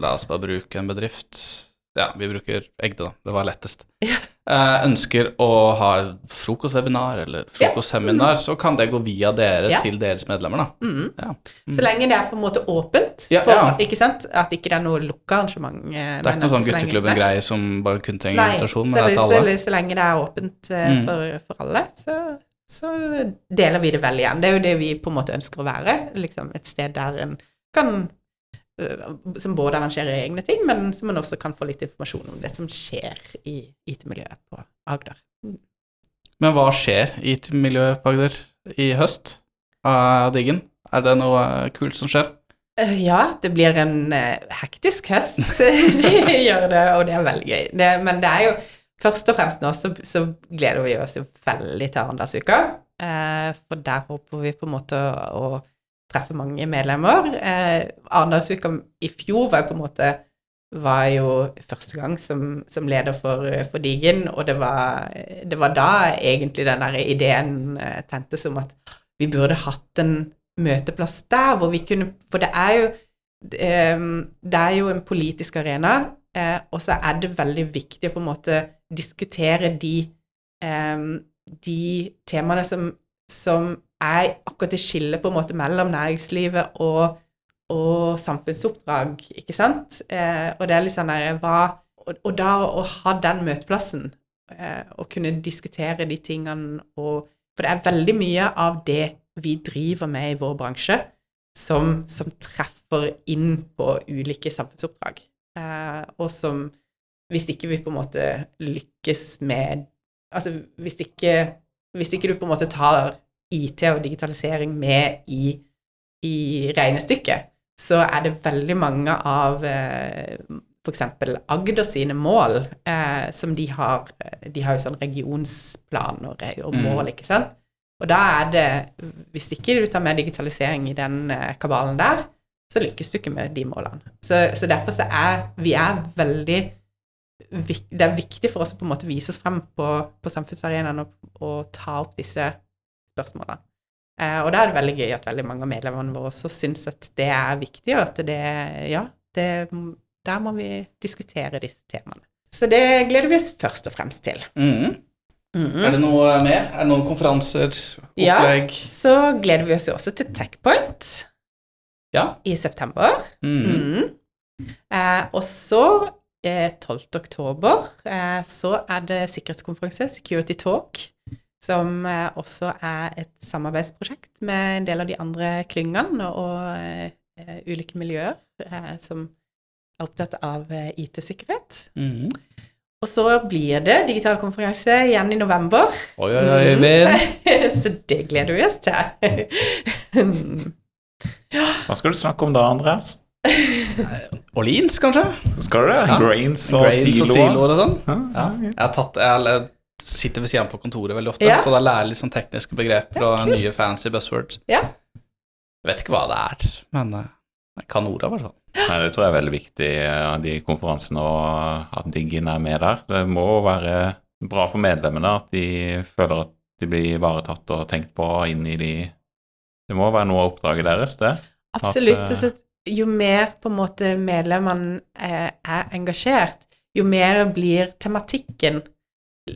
la oss bare bruke en bedrift, ja, vi bruker Egde da, det var lettest, Ja. eh, ønsker å ha frokostwebinar eller frokostseminar, så kan det gå via dere Ja. til deres medlemmer da. Mm. Ja. Mm. Så lenge det er på en måte åpent, Ja, for, ja. ikke sant? at ikke det er noe lukka arrangement. eh, Det er ikke noe sånn gutteklubben-greie som bare kun trenger Nei, invitasjon, så, men det er til så, alle. så lenge det er åpent uh, Mm. for, for alle, så, så deler vi det vel igjen. Det er jo det vi på en måte ønsker å være. Liksom et sted der en kan Som både arrangerer egne ting, men som man også kan få litt informasjon om det som skjer i IT-miljøet på Agder. Men hva skjer i miljøet på Agder i høst av diggen? Er det noe eh, kult som skjer? Eh, Ja, det blir en hektisk høst. det gjør det, og det er veldig gøy. Det, men det er jo først og fremst nå så, så gleder vi oss jo veldig til Arendalsuka. Eh, for der håper vi på en måte å, å treffe mange medlemmer. Eh, Arendalsuka i fjor var jo på en måte var jo første gang som, som leder for, for Digen, og det var, det var da egentlig den der ideen eh, tentes om at vi burde hatt en møteplass der hvor vi kunne For det er jo em, det er jo en politisk arena, eh, og så er det veldig viktig å på en måte diskutere de, em, de temaene som, som er akkurat det skillet på en måte mellom næringslivet og, og samfunnsoppdrag, ikke sant? Eh, og det er litt sånn der, hva og, og da å ha den møteplassen, eh, og kunne diskutere de tingene og For det er veldig mye av det vi driver med i vår bransje, som, som treffer inn på ulike samfunnsoppdrag. Eh, og som Hvis ikke vi på en måte lykkes med Altså hvis ikke, hvis ikke du på en måte tar IT og digitalisering med i, i regnestykket, så er det veldig mange av eh, f.eks. Agder sine mål, eh, som de har De har jo sånn regionsplan og, og Mm. mål, ikke sant? Og da er det Hvis ikke du tar med digitalisering i den eh, kabalen der, så lykkes du ikke med de målene. Så, så derfor så er vi er veldig Det er viktig for oss å på en måte vise oss frem på, på samfunnsarenaen og, og ta opp disse spørsmålene. Eh, og da er det veldig gøy at veldig mange av medlemmene våre også syns at det er viktig, og at det Ja, det, der må vi diskutere disse temaene. Så det gleder vi oss først og fremst til. Mm. Mm -hmm. Er det noe mer? Er det noen konferanser, Opplegg? Ja. Så gleder vi oss jo også til Techpoint Ja. i september. Mhm. Mhm. Eh, og så, eh, 12. oktober, eh, så er det sikkerhetskonferanse, Security Talk, som eh, også er et samarbeidsprosjekt med en del av de andre klyngene og eh, eh, ulike miljøer som er opptatt av IT-sikkerhet. Mhm. Og så blir det digital konferanse igjen i november. Oi, oi, oi, min! så det gleder vi oss til. Hva skal du snakke om da, Andreas? Orleans, kanskje? Skal du det? Ja. Grains og Grains og siloer. siloer og sånn. Ja, Ja. Jeg, har tatt, jeg sitter ved siden på kontoret veldig ofte, Ja. så da lærer jeg litt sånn tekniske begreper Ja, og kult. nye fancy buzzwords. Ja. Jeg vet ikke hva det er, men eh, jeg kan ordet, i hvert fall. Nei, det tror jeg er veldig viktig, eh, de konferansene, og at Diggin er med der. Det må være bra for medlemmene at de føler at de blir ivaretatt og tenkt på inn i de Det må være noe av oppdraget deres, det. Absolutt. At, eh, så jo mer på en måte medlemmene eh, er engasjert, jo mer blir tematikken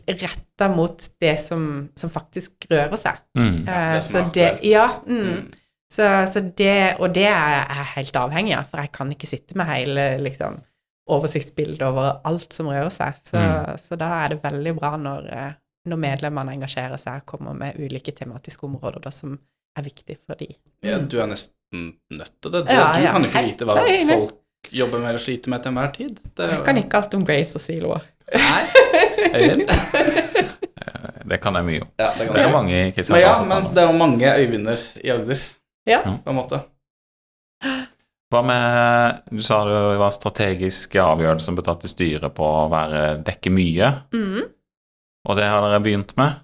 retta mot det som, som faktisk rører seg. Mm. Ja, det Eh, som så er det, ja, mm. Mm. Så, så det, og det er jeg helt avhengig av, for jeg kan ikke sitte med hele liksom, oversiktsbildet over alt som rører seg. Så, Mm. så da er det veldig bra når, eh, når medlemmene engasjerer seg og kommer med ulike tematiske områder da, som er viktig for de. Ja, Mm. du er nesten nødt til det. Du, Ja, du ja, kan jo ikke vite hva folk jobber med eller sliter med til enhver tid. Det Jeg kan ikke alt om Grace og siloer. Nei, Det kan jeg mye om. Ja, det Det er jeg. mange i Kristiansand ja, som kan men det. det er jo mange Øyvinder i Agder, Ja. på en måte. Hva med Du sa det var strategiske avgjørelser som ble tatt i styret på å være dekke mye, Mm. og det har dere begynt med.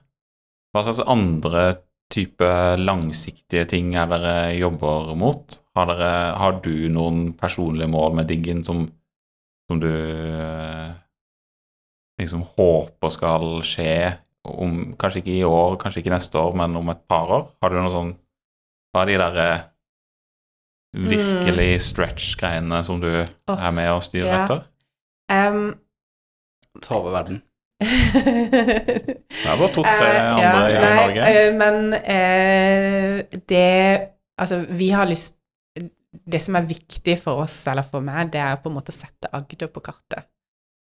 Hva slags andre type langsiktige ting er dere jobber mot? Har, dere, har du noen personlige mål med Diggen som, som du eh, liksom håper skal skje om Kanskje ikke i år, kanskje ikke neste år, men om et par år? Har du noe sånn Hva er de derre virkelig stretch-greiene som du oh, er med og styrer ja. etter? Um, Ta over verden. Det er bare to-tre andre andre ja, i nei, Norge. eh, men uh, det Altså, vi har lyst Det som er viktig for oss, eller for meg, det er på en måte å sette Agder på kartet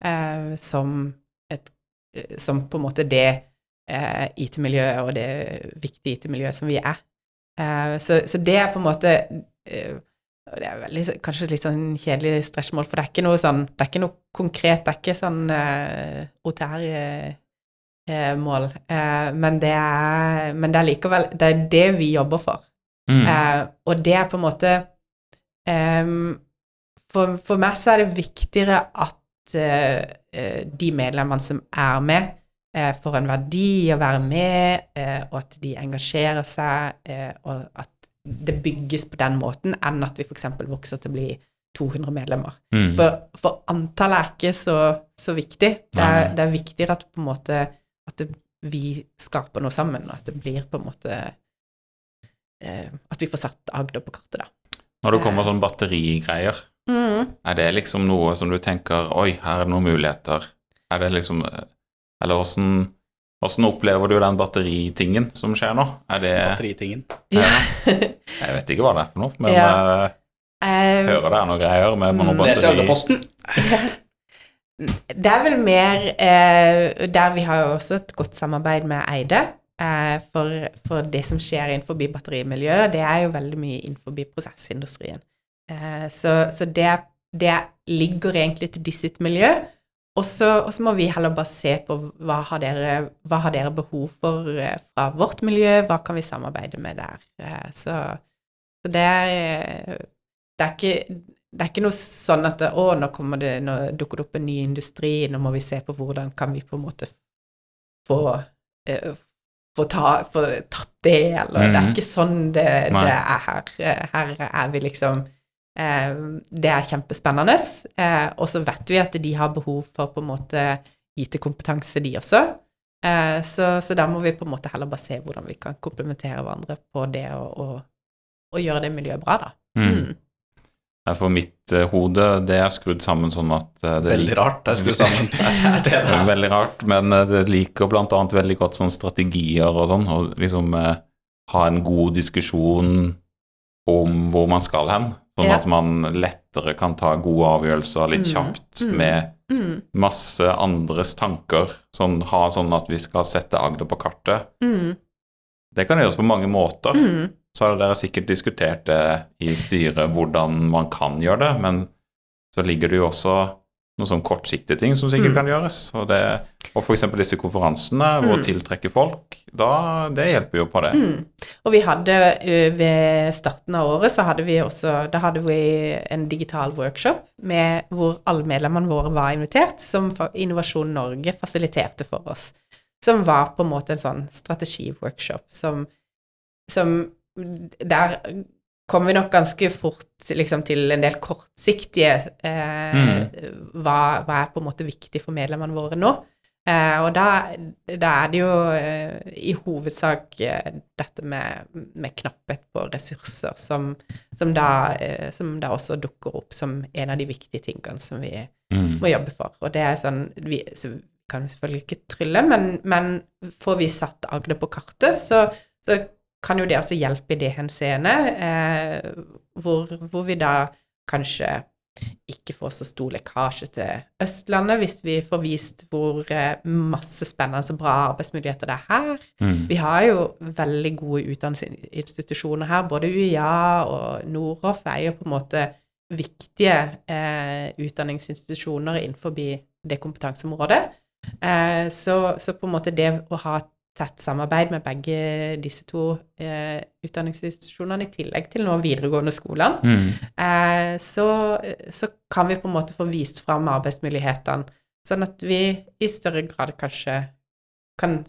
eh, som et eh, Som på en måte det eh, IT-miljøet og det viktige IT-miljøet som vi er. Eh, så, så det er på en måte eh, det er veldig, kanskje litt sånn kjedelig stressmål, for det er ikke noe sånn Det er ikke noe konkret, det er ikke sånn eh, OTR-mål. Eh, men, det er, men det er likevel Det er det vi jobber for. Mm. Eh, og det er på en måte ehm, for, for meg så er det viktigere at eh, de medlemmene som er med, uh, får en verdi å være med, uh, og at de engasjerer seg, og at det bygges på den måten, enn at vi f.eks. vokser til å bli 200 medlemmer. Mm. For, for antallet er ikke så, så viktig. Det er, det er viktigere at måte at det, vi skaper noe sammen, og at det blir på en måte At vi får satt Agder på kartet, da. Når det kommer sånn batterigreier, Mm. er det liksom noe som du tenker Oi, her er det noen muligheter. Er det liksom Eller åssen Åssen opplever du den batteritingen som skjer nå? Er det Batteritingen. Ja. Jeg vet ikke hva det er for noe, men Ja. eh, Eh, hører det er noen greier med noe Mm. Les Øreposten. det er vel mer eh, Der vi har jo også et godt samarbeid med Eide. Eh, for, for det som skjer innenfor batterimiljøet, det er jo veldig mye innenfor prosessindustrien. Eh, så så det, det ligger egentlig til de sitt miljø. Og så må vi heller bare se på hva har dere, hva har dere behov for eh, fra vårt miljø, hva kan vi samarbeide med der. Eh, så, så det er det er ikke det er ikke noe sånn at å, nå, det, nå dukker det opp en ny industri, nå må vi se på hvordan kan vi på en måte få, eh, få, ta, få tatt det, mm. Det er Mhm. ikke sånn det, det er her. Her er vi liksom eh, Det er kjempespennende, eh, og så vet vi at de har behov for på en måte IT-kompetanse, de også. Eh, så, så da må vi på en måte heller bare se hvordan vi kan komplementere hverandre på det, og, og, og gjøre det miljøet bra, da. mm. Mm. For mitt uh, hode, det er skrudd sammen sånn at uh, det Veldig rart. Det er skrudd sammen. Det er det det Det veldig rart, men uh, det liker annet veldig godt sånn strategier og sånn, og liksom ha en god diskusjon om hvor man skal hen, sånn Ja. at man lettere kan ta gode avgjørelser litt Mm, kjapt mm. med Mm. masse andres tanker, sånn ha sånn at vi skal sette Agder på kartet. Mm. Det kan gjøres på mange måter. Så har dere sikkert diskutert det i styret hvordan man kan gjøre det, men så ligger det jo også noen sånn kortsiktige ting som sikkert Mm. kan gjøres. Og, det, og f.eks. disse konferansene hvor Mm. tiltrekke folk, da, det hjelper jo på det. Mm. Og vi hadde ved starten av året så hadde vi også Da hadde vi en digital workshop med, hvor alle medlemmene våre var invitert, som Innovasjon Norge fasiliterte for oss. Som var på en måte en sånn strategiworkshop som, som Der kommer vi nok ganske fort liksom, til en del kortsiktige eh, hva, hva er på en måte viktig for medlemmene våre nå? Eh, og da, da er det jo eh, i hovedsak eh, dette med, med knapphet på ressurser som, som, da, eh, som da også dukker opp som en av de viktige tingene som vi Mm. må jobbe for. Og det er sånn Vi så kan vi selvfølgelig ikke trylle, men, men får vi satt Agder på kartet, så, så kan jo det også hjelpe i det henseende, eh, hvor, hvor vi da kanskje ikke får så stor lekkasje til Østlandet, hvis vi får vist hvor eh, masse spennende og bra arbeidsmuligheter det er her. Mm. Vi har jo veldig gode utdanningsinstitusjoner her, både UiA og Noroff er jo på en måte viktige eh, utdanningsinstitusjoner innenfor det kompetanseområdet. Eh, så, så på en måte det å ha tett samarbeid med begge disse to eh, utdanningsinstitusjonene, i tillegg til nå videregående skolene, Mm. eh, så, så kan vi på en måte få vist fram arbeidsmulighetene, sånn at vi i større grad kanskje kan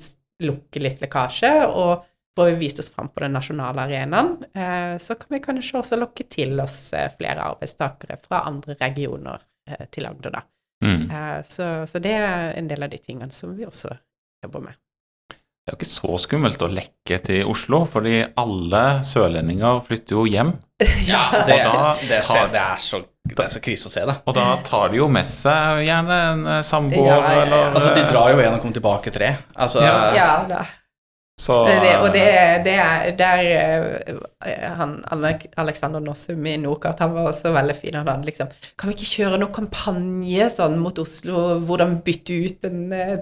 lukke litt lekkasje, og får vi vist oss fram på den nasjonale arenaen, eh, så kan vi kanskje også lokke til oss eh, flere arbeidstakere fra andre regioner eh, til Agder, da. Mm. Eh, så, så det er en del av de tingene som vi også jobber med. Det er jo ikke så skummelt å lekke til Oslo, fordi alle sørlendinger flytter jo hjem. Ja, det, tar, det, ser, det, er så, det er så krise å se det. Og da tar de jo med seg gjerne en eh, samboer Ja, ja, ja. eller Altså, de drar jo igjen og kommer tilbake tre. Altså, Ja. Ja da. Så Det, og det, det er der eh, han, Alexander Nossum i Nordkart, han var også veldig fin. Han hadde liksom Kan vi ikke kjøre noen kampanje sånn mot Oslo, hvordan bytte ut en eh,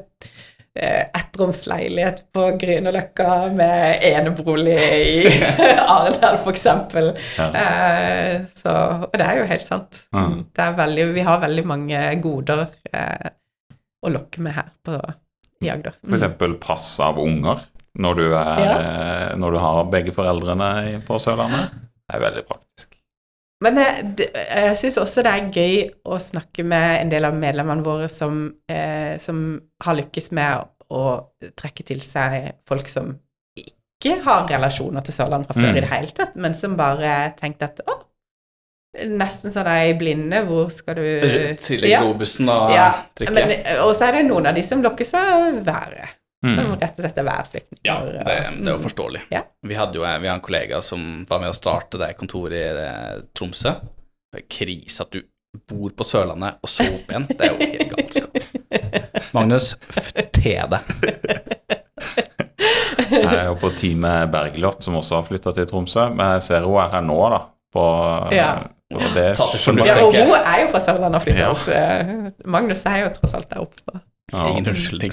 ettromsleilighet på Grünerløkka med enebolig i Arendal, f.eks. Ja. Eh, så Og det er jo helt sant. Mm. Det veldig, vi har veldig mange goder eh, å lokke med her på, i Agder. For eksempel pass av unger når du, er, Ja. eh, når du har begge foreldrene på Sørlandet. Det er veldig praktisk. Men jeg, det- jeg syns også det er gøy å snakke med en del av medlemmene våre som, eh, som har lykkes med å trekke til seg folk som ikke har relasjoner til Sørlandet fra før Mm. i det hele tatt, men som bare tenkte at å, nesten sånn ei blinde, hvor skal du Trille globusen og Ja, trykke. Men, og så er det noen av de som lokkes av været, som Mm. rett og slett er værflyktninger. Ja, det, det er jo Mm. forståelig. Ja. Vi hadde jo vi har en kollega som var med å starte det kontoret i eh, Tromsø. Krise at du bor på Sørlandet og så opp igjen. Det er jo helt galskap. Magnus, til deg. Jeg er jo på team med Bergljot, som også har flytta til Tromsø, men jeg ser hun er her nå, da. På, Ja. og det Ja, og hun er jo fra Sørlandet og flytta Ja. opp. eh, Magnus er jo tross alt der oppe. Ja. Ingen unnskyldning.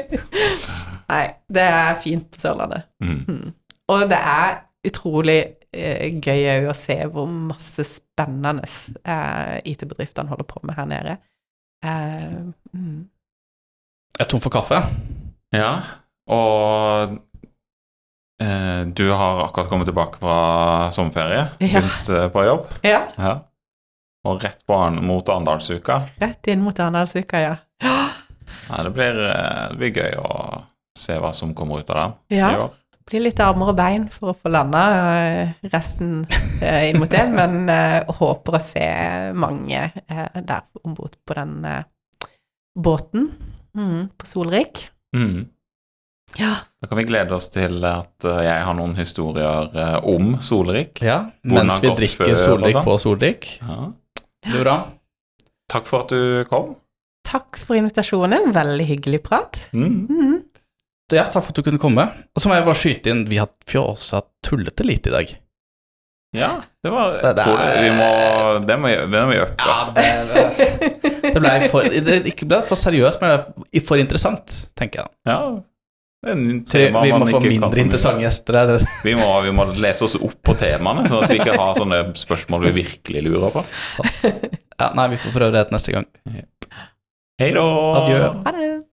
Nei, det er fint på Sørlandet. Mm. Og det er utrolig eh, gøy òg å se hvor masse spennende eh, IT-bedriftene holder på med her nede. Eh, mm. Jeg er tom for kaffe. Ja, og eh, du har akkurat kommet tilbake fra sommerferie, begynt ja. på jobb. Ja, Ja. Og rett på han mot Arendalsuka. rett inn mot Arendalsuka, ja. ja. Ja, det, blir, eh, det blir gøy å se hva som kommer ut av den i år. år. blir litt armer og bein for å få landa eh, resten eh, inn mot det, men uh, håper å se mange uh, der om bord på den uh, båten mm, på Solrik. Mm. Ja. Da kan vi glede oss til at jeg har noen historier om Solrik. Ja, mens vi drikker Solrik sånn? på Solrik. Ja. Det da? bra. Takk for at du kom. Takk for invitasjonen. Veldig hyggelig prat. Mm. Mm. Så ja, takk for at du kunne komme. Og så må jeg bare skyte inn, vi har fjåsa tullete lite i dag. Ja, det var Det- Jeg det tror det, vi må Det må, vi- øke. Ja, det, det, det ble for, det ikke ble for seriøst, men for interessant, tenker jeg. Ja, Så vi, må få mindre interessante gjester. Er Vi må, vi må lese oss opp på temaene, sånn at vi ikke har sånne spørsmål vi virkelig lurer på. sant? Ja, nei, vi får prøve det neste gang. Hei da! Adjø. Ha det.